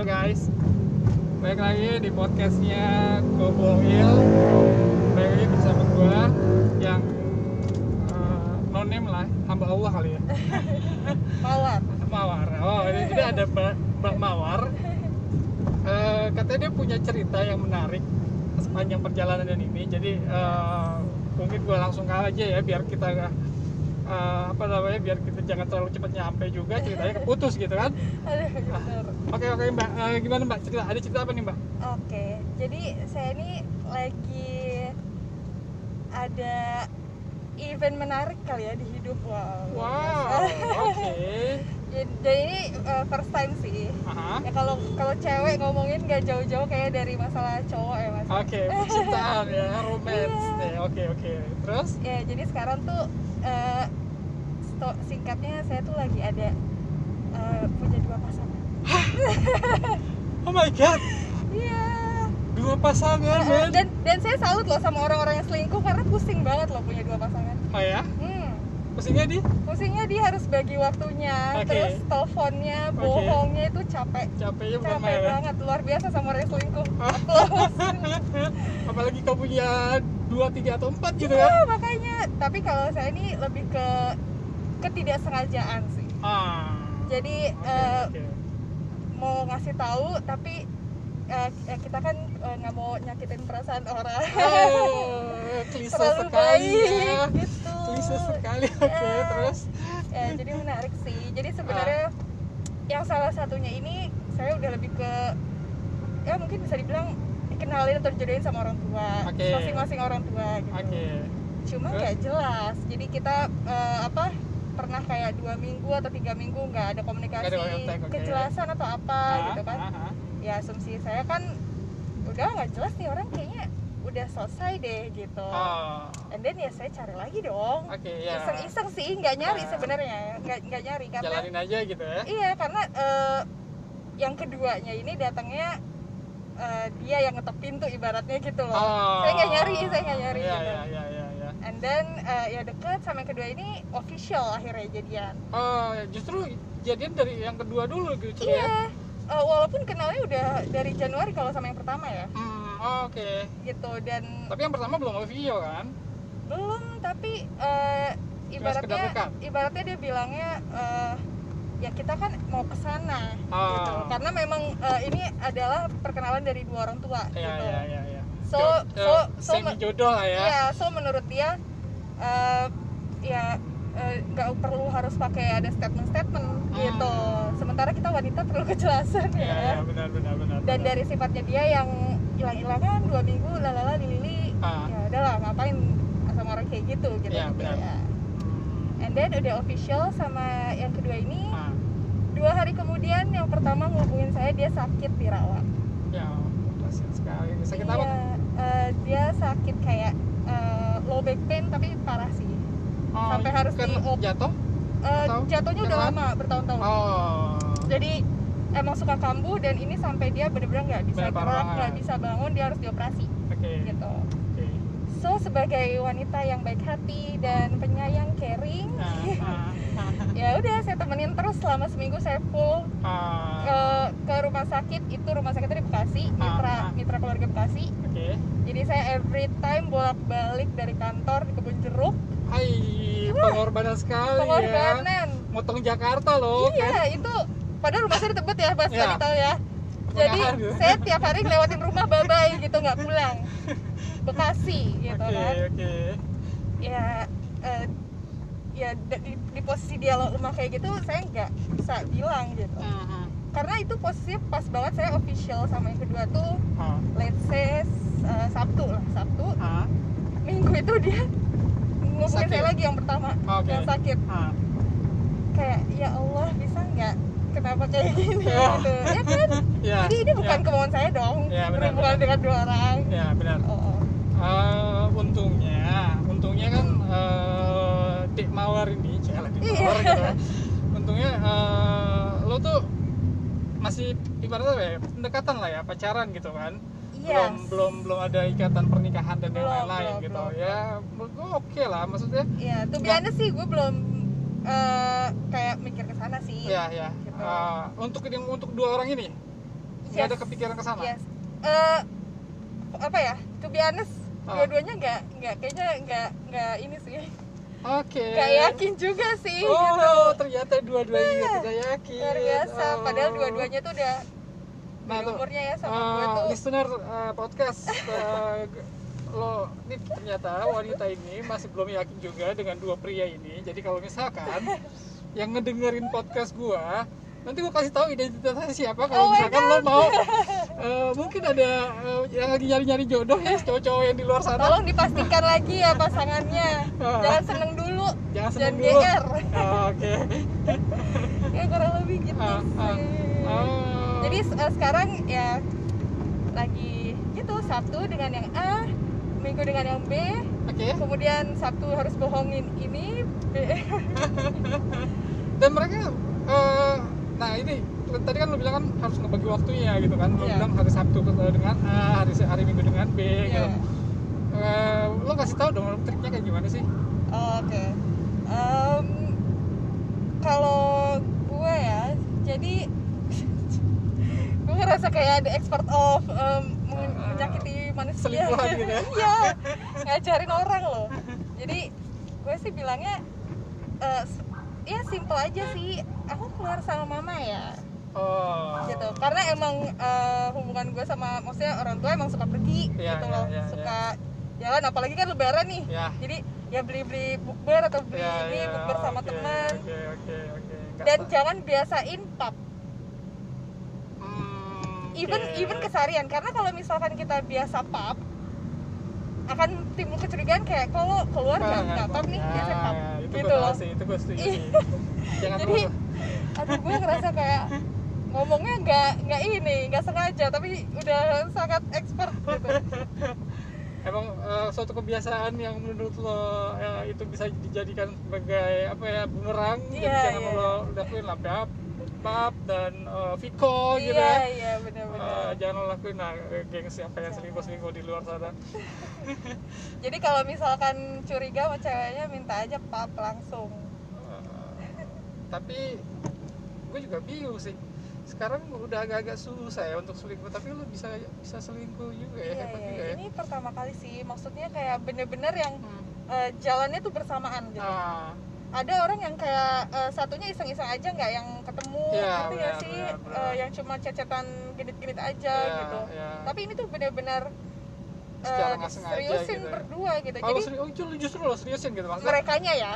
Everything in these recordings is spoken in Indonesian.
Halo guys, balik lagi di podcastnya Goboil Balik lagi bersama gue yang uh, no name lah, hamba Allah kali ya. Mawar. Mawar, oh ini jadi ada Mbak, Mbak Mawar. Eh, Katanya dia punya cerita yang menarik sepanjang perjalanan ini. Jadi eh, mungkin gue langsung kalah aja ya biar kita eh, apa namanya biar kita jangan terlalu cepat nyampe juga ceritanya keputus gitu kan Aduh, bener. Oke oke mbak, Eh, gimana mbak cerita? Ada cerita apa nih mbak? Oke, jadi saya ini lagi ada event menarik kali ya di hidup. Wow. Wow, oke. Jadi jadi ini uh, first time sih. Aha. Ya kalau kalau cewek ngomongin gak jauh-jauh kayak dari masalah cowok ya mas. Oke, percintaan ya, romance Iya. nih. Oke oke. Terus? Ya jadi sekarang tuh uh, singkatnya saya tuh lagi ada uh, punya dua pasangan. Oh my god, Iya. dua pasangan Uh, dan dan saya salut loh sama orang-orang yang selingkuh karena pusing banget loh punya dua pasangan. Oh ya? Hmm, Pusingnya di? pusingnya dia harus bagi waktunya, Oke. terus teleponnya, bohongnya itu capek, Capeknya bukan capek main. banget, luar biasa sama orang yang selingkuh. Ah. Apalagi kau punya dua, tiga atau empat gitu Iya, kan? makanya. Tapi kalau saya ini lebih ke ketidaksengajaan sih. Ah. Jadi Oke, eh, oke. mau ngasih tahu, tapi eh, kita kan nggak mau nyakitin perasaan orang. Oh, klise Terlalu sekali baik ya. gitu. Klise sekali. Oke, Ya. terus? ya jadi menarik sih jadi sebenarnya yang salah satunya ini saya udah lebih ke ya mungkin bisa dibilang dikenalin atau dijodohin sama orang tua Oke. masing-masing orang tua gitu Oke. cuma nggak jelas jadi kita eh, apa pernah kayak dua minggu atau tiga minggu nggak ada komunikasi ada kontak, oke. kejelasan atau apa Ah, gitu kan ah, ah. ya asumsi saya kan udah nggak jelas nih orang kayaknya udah selesai deh gitu Oh. and then ya saya cari lagi dong Oke, ya. iseng-iseng sih nggak nyari Ah. sebenarnya nggak nggak nyari karena Jalanin aja gitu ya. iya karena eh, yang keduanya ini datangnya eh, dia yang ngetok pintu ibaratnya gitu loh Oh. saya nggak nyari saya nggak nyari Iya, gitu iya, iya, iya, iya. and then eh, ya deket sama yang kedua ini official akhirnya jadian Oh, justru jadian dari yang kedua dulu gitu ya. iya Eh, walaupun kenalnya udah dari Januari kalau sama yang pertama ya Hmm, oh, oke. gitu dan Tapi yang pertama belum official kan? belum tapi sekedar ibaratnya ibaratnya dia bilangnya eh, ya kita kan mau ke sana Ah. gitu karena memang eh, ini adalah perkenalan dari dua orang tua Iya, gitu iya, iya, iya. So- so- eh, so- jodoh lah ya. ya so menurut dia eh, ya nggak perlu harus pakai ada statement-statement Hmm. gitu sementara kita wanita perlu kejelasan Iya, ya iya, benar, benar, benar. dan benar. dari sifatnya dia yang hilang-hilangan dua minggu lalala lili Ah. ya udahlah ngapain sama orang kayak gitu gitu Iya, gitu benar. ya Then udah official sama yang kedua ini Ah, dua hari kemudian yang pertama ngubungin saya dia sakit dirawat ya, kasihan sekali. Sakit apa? Iya, eh, dia sakit kayak eh, low back pain tapi parah sih Oh, sampai harus kan di-op. jatuh? Atau jatuhnya udah lama bertahun-tahun Oh. jadi emang suka kambuh dan ini sampai dia bener-bener nggak bisa Bener, gerak nggak bisa bangun dia harus dioperasi Oke. gitu. So sebagai wanita yang baik hati dan penyayang caring Ah, ah, ya udah saya temenin terus selama seminggu saya full ah. ke ke rumah sakit itu rumah sakitnya di Bekasi mitra mitra keluarga Bekasi Oke. jadi saya every time bolak balik dari kantor di kebun jeruk Hai, pengorbanan sekali ya. pengorbanan Motong Jakarta loh. iya itu padahal rumah saya di Tebet ya pas tadi tahu ya jadi gitu. saya tiap hari ngelewatin rumah bye gitu nggak pulang Bekasi gitu Oke, kan oke. ya eh, ya di, di posisi dia lemah kayak gitu saya nggak bisa bilang gitu Mhm. karena itu posisinya pas banget saya official sama yang kedua tuh Ah, let's say eh, Sabtu lah Sabtu ah, minggu itu dia Sakit? saya lagi yang pertama Oke. yang sakit ah. kayak ya Allah bisa nggak kenapa kayak gini Ya. gitu ya kan Ya, jadi ini bukan ya. kemauan saya dong Ya, benar, berhubungan benar. dengan dua orang Ya, benar. oh, oh. Eh, untungnya, untungnya kan eh Dik Mawar ini, cila Dik Iya. Mawar gitu ya. Untungnya eh, lo tuh masih ibaratnya apa ya, pendekatan lah ya, pacaran gitu kan. Yes. Belum belum belum ada ikatan pernikahan dan lain-lain gitu. belum. Ya, menurut gua oke lah, maksudnya. ya tuh biasanya sih gue belum eh, kayak mikir ke sana sih Ya, ya. Gitu. Eh, untuk yang untuk dua orang ini, nggak ada Yes. kepikiran ke sana Yes. Eh, apa ya? To be Ah. dua-duanya nggak nggak kayaknya nggak nggak ini sih. oke Nggak yakin juga sih oh gitu. ternyata dua-duanya Iya. tidak yakin Luar biasa. Oh. Padahal dua-duanya tuh udah nah, umurnya ya sama eh, gue tuh. listener eh, podcast g- lo ini ternyata wanita ini masih belum yakin juga dengan dua pria ini jadi kalau misalkan yang ngedengerin podcast gua nanti gua kasih tahu identitasnya siapa kalau Oh misalkan lo mau eh, mungkin ada eh, yang lagi nyari-nyari jodoh ya cowok-cowok yang di luar sana Tolong dipastikan lagi ya pasangannya. Ah. Jangan seneng dulu. jangan Jangan seneng dulu GR. Ah, oke Ya kurang lebih gitu Ah, ah. sih. Oh. Jadi eh, sekarang ya lagi gitu Sabtu dengan yang A, Minggu dengan yang B, oke kemudian Sabtu harus bohongin ini, B. dan mereka eh, nah ini tadi kan lo bilang kan harus ngebagi waktunya gitu kan lo Iya. bilang hari Sabtu dengan A hari hari Minggu dengan B gitu Iya. Eh, lo kasih tahu dong triknya kayak gimana sih Oke. Em, kalau gue ya, jadi gue ngerasa kayak ada expert of Ah, menyakiti manusia. selingkuhan gitu ya? Iya, ngajarin orang loh. Jadi gue sih bilangnya, eh, s- ya simple aja sih. Aku keluar sama mama ya, oh. Gitu. Karena emang eh, hubungan gue sama, maksudnya orang tua emang suka pergi, Iya, gitu iya, loh, iya, suka jalan. Apalagi kan Lebaran nih. Ya jadi ya beli-beli bukber atau beli ini bukber sama oke, teman. oke oke oke. Nggak dan jangan biasain pub Hmm, even oke. even kesarian karena kalau misalkan kita biasa pub akan timbul kecurigaan kayak kalau keluar nggak Ah, nggak pub nih? ya, biasa gitu gue loh sih itu gue setuju Iya. sih jangan jadi dulu aduh gue ngerasa kayak ngomongnya nggak nggak ini nggak sengaja tapi udah sangat expert gitu. Emang eh, suatu kebiasaan yang menurut lo eh, itu bisa dijadikan sebagai apa ya bumerang? Jadi Iya, jangan iya. lo lakuin lah pap, pap dan eh, Viko gitu iya ya. iya benar-benar Eh, jangan lo lakuin lah eh, geng siapa yang selingkuh selingkuh di luar sana. jadi kalau misalkan curiga sama ceweknya minta aja pub langsung Eh, tapi gue juga bingung sih. Sekarang udah agak-agak susah ya untuk selingkuh, tapi lo bisa bisa selingkuh juga ya, iya hebat iya juga ya. ini pertama kali sih maksudnya kayak bener-bener yang Hmm. eh, jalannya tuh bersamaan gitu Ah, ada orang yang kayak eh, satunya iseng-iseng aja nggak yang ketemu ngerti nggak benar, sih benar. Eh, yang cuma cecetan genit-genit aja Iya, gitu iya. tapi ini tuh nggak sengaja seriusin gitu ya. berdua gitu Kalau jadi seri- oh, justru, justru lo seriusin gitu maksudnya. merekanya ya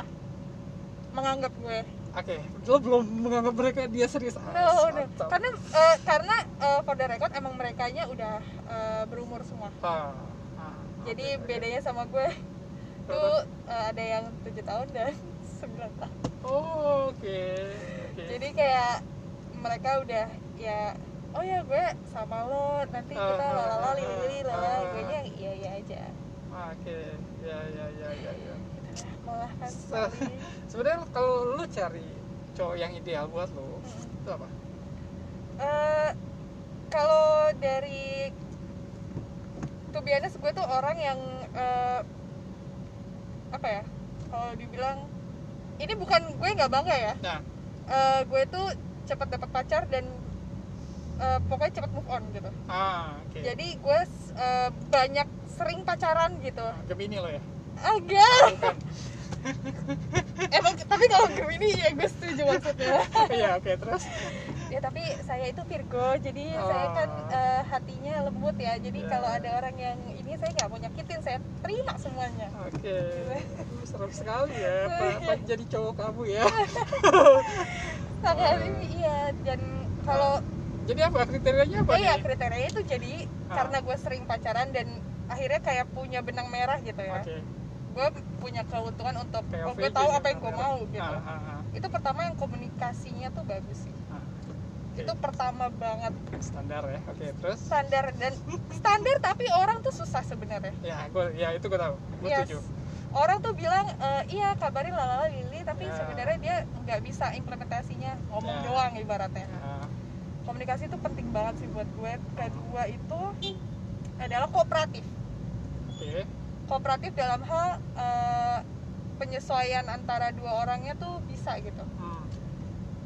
menganggap gue Oke, lo belum menganggap mereka dia serius. Ah, no, no. karena eh, karena eh, for the record emang merekanya udah eh, berumur semua Ah, ah, jadi oke. bedanya sama gue tuh eh, ada yang tujuh tahun dan sembilan tahun Oh, oke. oke. jadi kayak mereka udah ya oh ya gue sama lo nanti kita Ah, lalala lili ah. gue nya iya iya aja Ah, Oke, ya ya ya ya ya. malah kan Se- sekali. Sebenarnya kalau lo cari cowok yang ideal buat lo, Hmm. itu apa? Eh, kalau dari tuh biasanya gue tuh orang yang eh, apa ya kalau dibilang ini bukan gue nggak bangga ya Nah, Eh, gue tuh cepat dapat pacar dan eh, pokoknya cepat move on gitu ah, oke. jadi gue eh, banyak sering pacaran gitu Ah, Gemini lo ya? agak Bukan. emang tapi kalau Gemini ya gue setuju maksudnya Iya, oke. Terus? ya tapi saya itu Virgo jadi Oh. saya kan eh, hatinya lembut ya jadi Ya. kalau ada orang yang ini saya nggak mau nyakitin saya terima semuanya Oke. Aduh, Serem sekali ya. Apa jadi cowok kamu ya? sangat ini iya dan kalau Jadi apa kriterianya apa iya nih? kriterianya itu jadi Ah. karena gue sering pacaran dan akhirnya kayak punya benang merah gitu ya Oke. gue punya keuntungan untuk oh, gue tahu sih, apa yang gue mau gitu Ah, ah, ah. itu pertama yang komunikasinya tuh bagus sih Ah. Itu pertama banget standar ya. Oke, terus? standar dan standar tapi orang tuh susah sebenarnya Ya, gue ya itu gue tahu. Gue Yes. setuju. orang tuh bilang "Eh, iya kabarin lalala lili tapi Ya. sebenarnya dia nggak bisa implementasinya ngomong Ya. doang ibaratnya Ah, komunikasi itu penting banget sih buat gue kedua itu adalah kooperatif Oke. kooperatif dalam hal eh, penyesuaian antara dua orangnya tuh bisa gitu Hmm.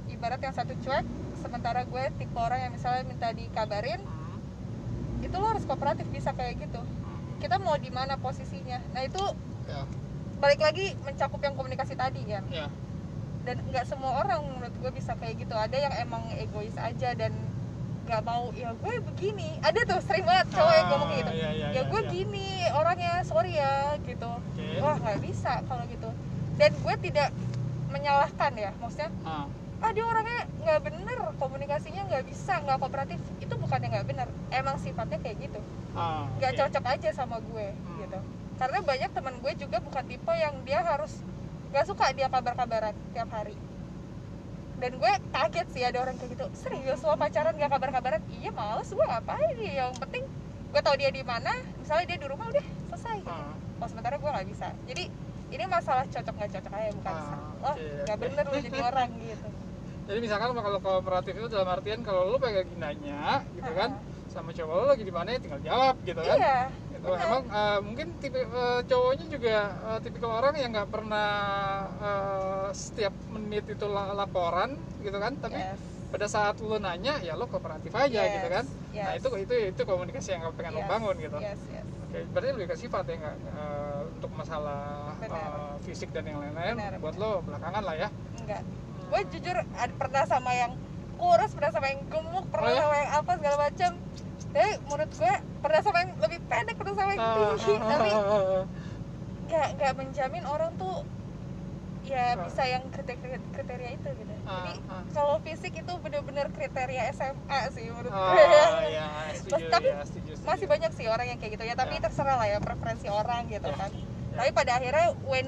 ibarat yang satu cuek sementara gue tipe orang yang misalnya minta dikabarin Hmm. itu lo harus kooperatif bisa kayak gitu. Hmm. kita mau di mana posisinya. Nah itu ya. balik lagi mencakup yang komunikasi tadi kan ya. Dan nggak semua orang menurut gue bisa kayak gitu. Ada yang emang egois aja dan nggak mau ya gue begini. Ada tuh sering banget cowok yang ngomong gitu. Ah, iya, iya, ya iya, gue iya. gini orangnya sorry ya gitu. Oke. wah nggak bisa kalau gitu. Dan gue tidak menyalahkan ya. Maksudnya Ah, ah dia orangnya nggak bener komunikasinya nggak bisa nggak kooperatif. Itu bukannya nggak bener emang sifatnya kayak gitu. Ah, nggak oke. cocok aja sama gue Hmm. gitu. Karena banyak teman gue juga bukan tipe yang dia harus nggak suka dia kabar-kabaran tiap hari. Dan gue kaget sih ada orang kayak gitu. Serius lo pacaran gak kabar-kabaran? Iya males gue ngapain ya yang penting gue tahu dia di mana misalnya dia di rumah udah selesai. Ah, oh sementara gue nggak bisa. Jadi ini masalah cocok nggak cocok aja bukan Ah, oke, nggak bener lo jadi orang gitu jadi misalkan kalau kooperatif itu dalam artian kalau lu pengen nanya gitu kan sama cowok lu lagi di mana ya tinggal jawab gitu kan. Iya gitu. emang eh, mungkin tipe eh, cowoknya juga eh, tipikal orang yang nggak pernah eh, setiap menit itu la- laporan gitu kan. Tapi Yes. pada saat lu nanya ya lu kooperatif aja Yes, gitu kan. Nah yes. itu itu itu komunikasi yang pengen Yes, bangun gitu. yes, yes. Oke, berarti lebih ke sifat ya nggak? Eh, untuk masalah fisik dan yang lain-lain buat lo belakangan lah ya. Enggak gue jujur ada pernah sama yang kurus pernah sama yang gemuk pernah Oh, ya? sama yang apa segala macam tapi menurut gue pernah sama yang lebih pendek pernah sama yang tinggi Ah, tapi ah, ah, ah. nggak nggak menjamin orang tuh ya bisa yang kriteria, kriteria itu gitu jadi kalau fisik itu bener-bener kriteria SMA sih menurut Oh, gue ya, setuju, Mas- tapi ya, setuju, setuju. masih banyak sih orang yang kayak gitu ya tapi Ya. terserah lah ya preferensi orang gitu Ya. kan Ya. tapi pada akhirnya when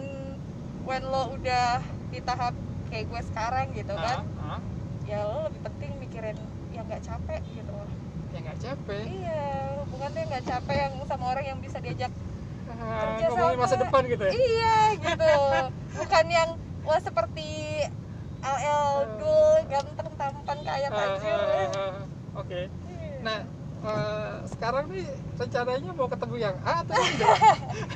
when lo udah di tahap kayak gue sekarang gitu Ah, kan ah. ya lo lebih penting mikirin yang nggak capek gitu. Loh ya nggak capek? Iya hubungannya nggak capek yang sama orang yang bisa diajak Ah, kerja ngomongin masa sama. depan gitu ya? Iya gitu. Bukan yang wah seperti LL dul ganteng tampan kaya Ah, tajir ah, ah, ah. oke. Iya. nah eh, sekarang nih rencananya mau ketemu yang A atau yang B?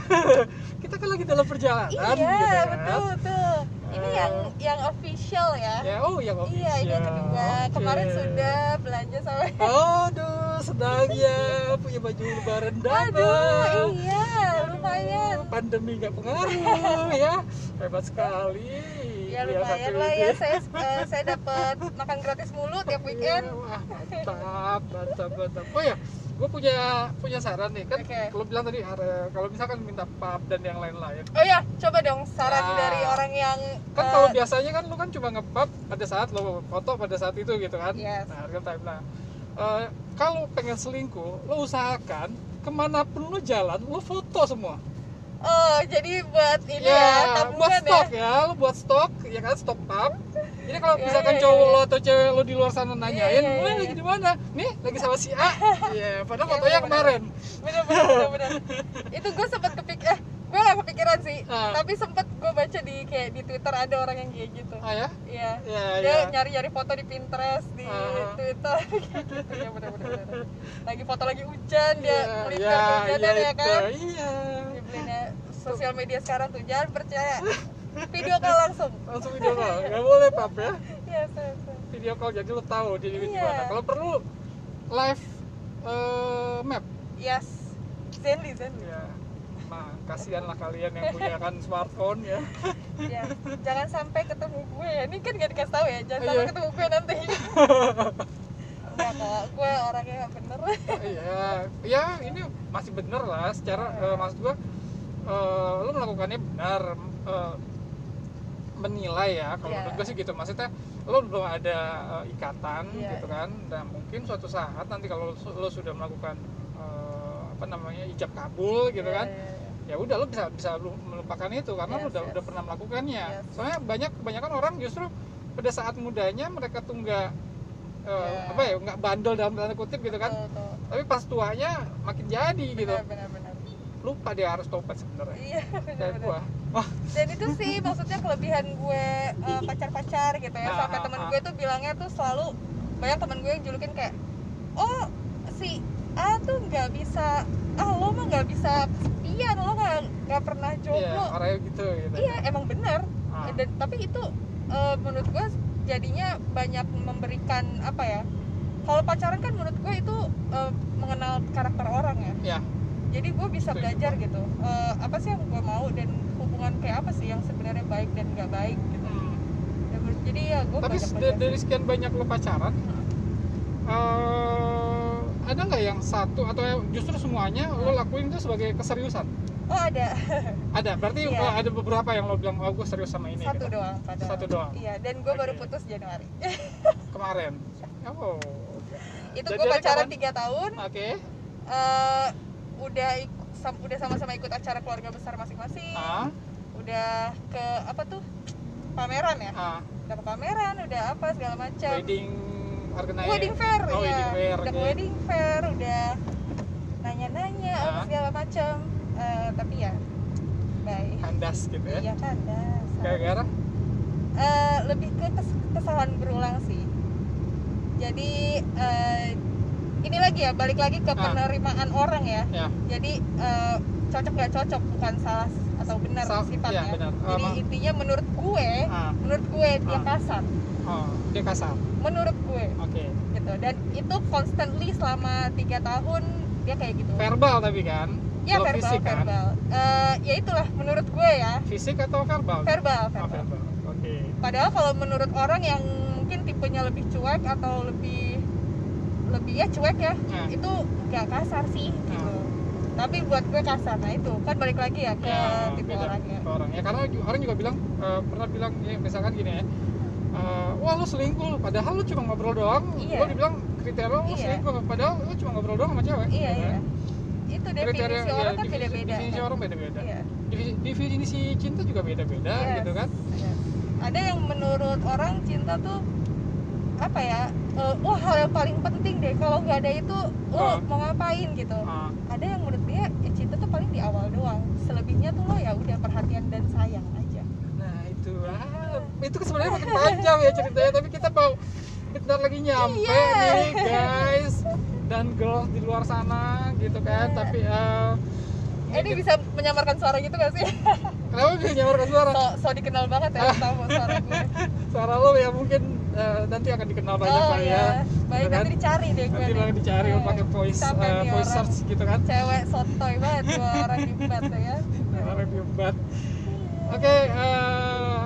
Kita kan lagi dalam perjalanan iya gitu kan. betul betul ini Eh. yang yang official ya. Ya oh yang official iya ini kedua. Oke. kemarin sudah belanja sama Aduh, sedang ya. Punya baju lebaran aduh iya lumayan. Pandemi nggak pengaruh ya, hebat sekali. ya Iya, lumayan satu lah ya. saya eh, saya dapat makan gratis mulu tiap weekend. Wah, mantap, mantap, mantap. Oh ya, gue punya punya saran nih kan. Oke. Kalau bilang tadi kalau misalkan minta pub dan yang lain-lain. oh ya coba dong saran Ah. dari orang yang Kan eh, kalau biasanya kan lu kan cuma nge-pub pada saat lo foto pada saat itu gitu kan. Yes. Nah, real time. Nah, eh, kalau pengen selingkuh, lo usahakan ke mana pun lo jalan, lo foto semua. oh jadi buat ini ya, ya, buat tabungan stok ya ya. lo buat stok, ya kan stok pub. Jadi kalau Ya, misalkan ya, cowok ya. lo atau cewek lo di luar sana nanyain, Ya, ya, "Lo ya, lagi ya. di mana? Nih, lagi sama si A. Iya, padahal Ya, fotonya kemarin. bener bener bener, itu gue sempat kepik eh gue gak kepikiran sih Ah. tapi sempet gue baca di kayak di twitter ada orang yang kayak gitu Ah ya? iya Ya, dia ya. nyari nyari foto di pinterest di Ah. twitter kayak gitu ya bener bener bener. lagi foto lagi hujan dia Iya, melipir iya, kehujanan iya ya kan Iya. Dibelinya sosial media sekarang tuh jangan percaya video call langsung Langsung video call. Gak boleh pub ya. iya saya. Video call jadi lo tahu di Iya. mana. Kalau perlu live eh, map. yes Zenly Zenly Ya. Nah, kasihan lah kalian yang punya kan smartphone ya. ya jangan sampai ketemu gue ya ini kan gak dikasih tahu ya jangan sampai Iya. ketemu gue nanti Enggak kok, gue orangnya gak bener Iya, ya ini masih bener lah. Secara eh, maksud gua, eh, lo melakukannya benar, eh, menilai ya. Kalau Iya. menurut gua sih gitu. Maksudnya lo belum ada eh, ikatan Iya, gitu kan, dan mungkin suatu saat nanti kalau lo, lo sudah melakukan eh, apa namanya ijab kabul gitu kan, Iya, iya, iya. ya udah lo bisa bisa lu melupakan itu karena lo Yes, udah yes. udah pernah melakukannya. Yes. Soalnya banyak kebanyakan orang justru pada saat mudanya mereka tuh nggak eh, Iya. apa ya nggak bandel dalam tanda kutip gitu kan Betul, betul. tapi pas tuanya makin jadi gitu benar benar benar lupa dia harus tobat sebenarnya. Iya benar kayak benar gua. Wah. Dan itu sih maksudnya kelebihan gue eh, pacar-pacar gitu ya. Ah, sampai ah, temen ah. gue tuh bilangnya tuh selalu banyak temen gue yang julukin kayak oh si A tuh nggak bisa ah lo mah nggak bisa sepian lo nggak nggak pernah iya jomblo. orangnya gitu gitu. Iya emang bener. Ah. dan tapi itu eh, menurut gue jadinya banyak memberikan apa ya kalau pacaran kan menurut gue itu eh, mengenal karakter orang ya. Ya jadi gue bisa belajar gitu. Eh, apa sih yang gue mau dan hubungan kayak apa sih yang sebenarnya baik dan nggak baik gitu. Hmm. Jadi ya gue tapi belajar. dari sekian banyak lo pacaran eh, ada nggak yang satu atau justru semuanya lo lakuin itu sebagai keseriusan? Oh ada. Ada? Berarti Iya. oh, ada beberapa yang lo bilang oh gue serius sama ini satu gitu. doang padahal. Satu doang. iya dan gue baru Oke. putus Januari. Kemarin? Oh. Itu gue pacaran tiga tahun. Oke. Eh udah sam- udah sama-sama ikut acara keluarga besar masing-masing. Ah. Udah ke apa tuh? Pameran ya? Ah. Udah ke pameran udah apa segala macam. Wedding organizer. Wedding fair oh, ya wedding fair udah oke. wedding fair udah nanya-nanya apa Ah. segala macam. Eh, tapi ya baik kandas gitu ya? Iya kan dasar. gara-gara? Eh, lebih ke kes- kesalahan berulang sih. Jadi eh, ini lagi ya balik lagi ke Ah. penerimaan orang ya. Ya. Jadi eh, cocok nggak cocok bukan salah atau benar Sa- sifatnya. iya, benar. jadi Ah, ma- intinya menurut gue ah. menurut gue dia Ah. kasar. Oh dia kasar? Menurut gue. Oke. Gitu. Dan itu constantly selama tiga tahun dia kayak gitu. Verbal tapi kan? Ya Belum verbal fisik kan? verbal. Eh, ya itulah menurut gue ya. Fisik atau verbal? Verbal oh, verbal. verbal. Oke. Padahal kalau menurut orang yang mungkin tipenya lebih cuek atau lebih lebih ya cuek ya Nah. itu nggak kasar sih gitu tapi buat gue kasar nah itu kan balik lagi ya ke Ya, tipe beda orangnya ke orang ya karena orang juga bilang eh, pernah bilang ya misalkan gini ya eh, wah lu selingkuh padahal lu cuma ngobrol doang Iya. lu dibilang kriteria lu Iya. selingkuh padahal lu cuma ngobrol doang sama cewek iya gitu iya kan. itu kriteria definisi ya, orang kan definisi- beda-beda definisi orang beda-beda iya Definisi- cinta juga beda-beda Yes. gitu kan Yes. ada yang menurut orang cinta tuh apa ya eh, wah hal yang paling penting deh kalau nggak ada itu lo Ah. mau ngapain gitu Ah, ada yang menurut dia ya cinta tuh paling di awal doang selebihnya tuh lo ya udah perhatian dan sayang aja nah itu ah, itu sebenarnya makin panjang ya ceritanya tapi kita mau bentar lagi nyampe Iya. nih guys dan girls di luar sana gitu kan Iya. tapi Eh, ini bisa menyamarkan suara gitu gak sih? kenapa bisa nyamarkan suara So, so dikenal banget ya tahu suara gue. suara lo ya mungkin eh, nanti akan dikenal banyak oh iya. ya Baik Gitu kan? nanti dicari deh gue. nanti nih. dicari Eh, pakai voice nih voice orang. search gitu kan Cewek sotoy banget gua orang hebat ya. Orang review bat oke eh,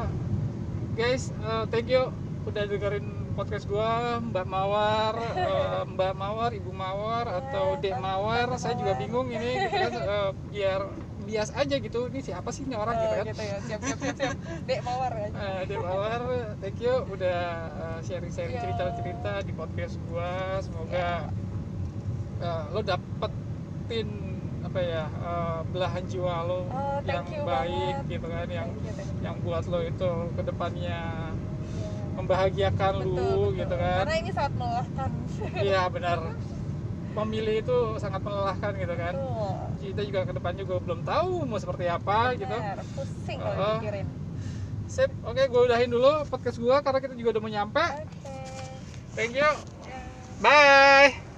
guys eh, thank you udah dengerin podcast gua Mbak Mawar eh, Mbak Mawar Ibu Mawar atau Dek Mawar saya juga bingung ini gitu kan eh, biar bias aja gitu ini siapa sih ini orang gitu Eh, kan gitu ya. Siap siap siap siap. Dek mawar ya. Eh, Dek Mawar, thank you udah eh, sharing-sharing Iya. cerita-cerita di podcast gua. Semoga eh, lo dapetin apa ya eh, belahan jiwa lo Oh, yang baik banget. gitu kan, yang Thank you, thank you. yang buat lo itu ke depannya Iya. membahagiakan Betul, lu betul. gitu kan. Karena ini sangat melelahkan. Iya benar. Memilih itu sangat melelahkan gitu kan. Betul. Kita juga ke depannya juga belum tahu mau seperti apa gitu. Benar, pusing kalau Uh-uh. dipikirin. Sip, oke gue udahin dulu podcast gua karena kita juga udah mau nyampe. Oke. Thank you. Ya. Bye.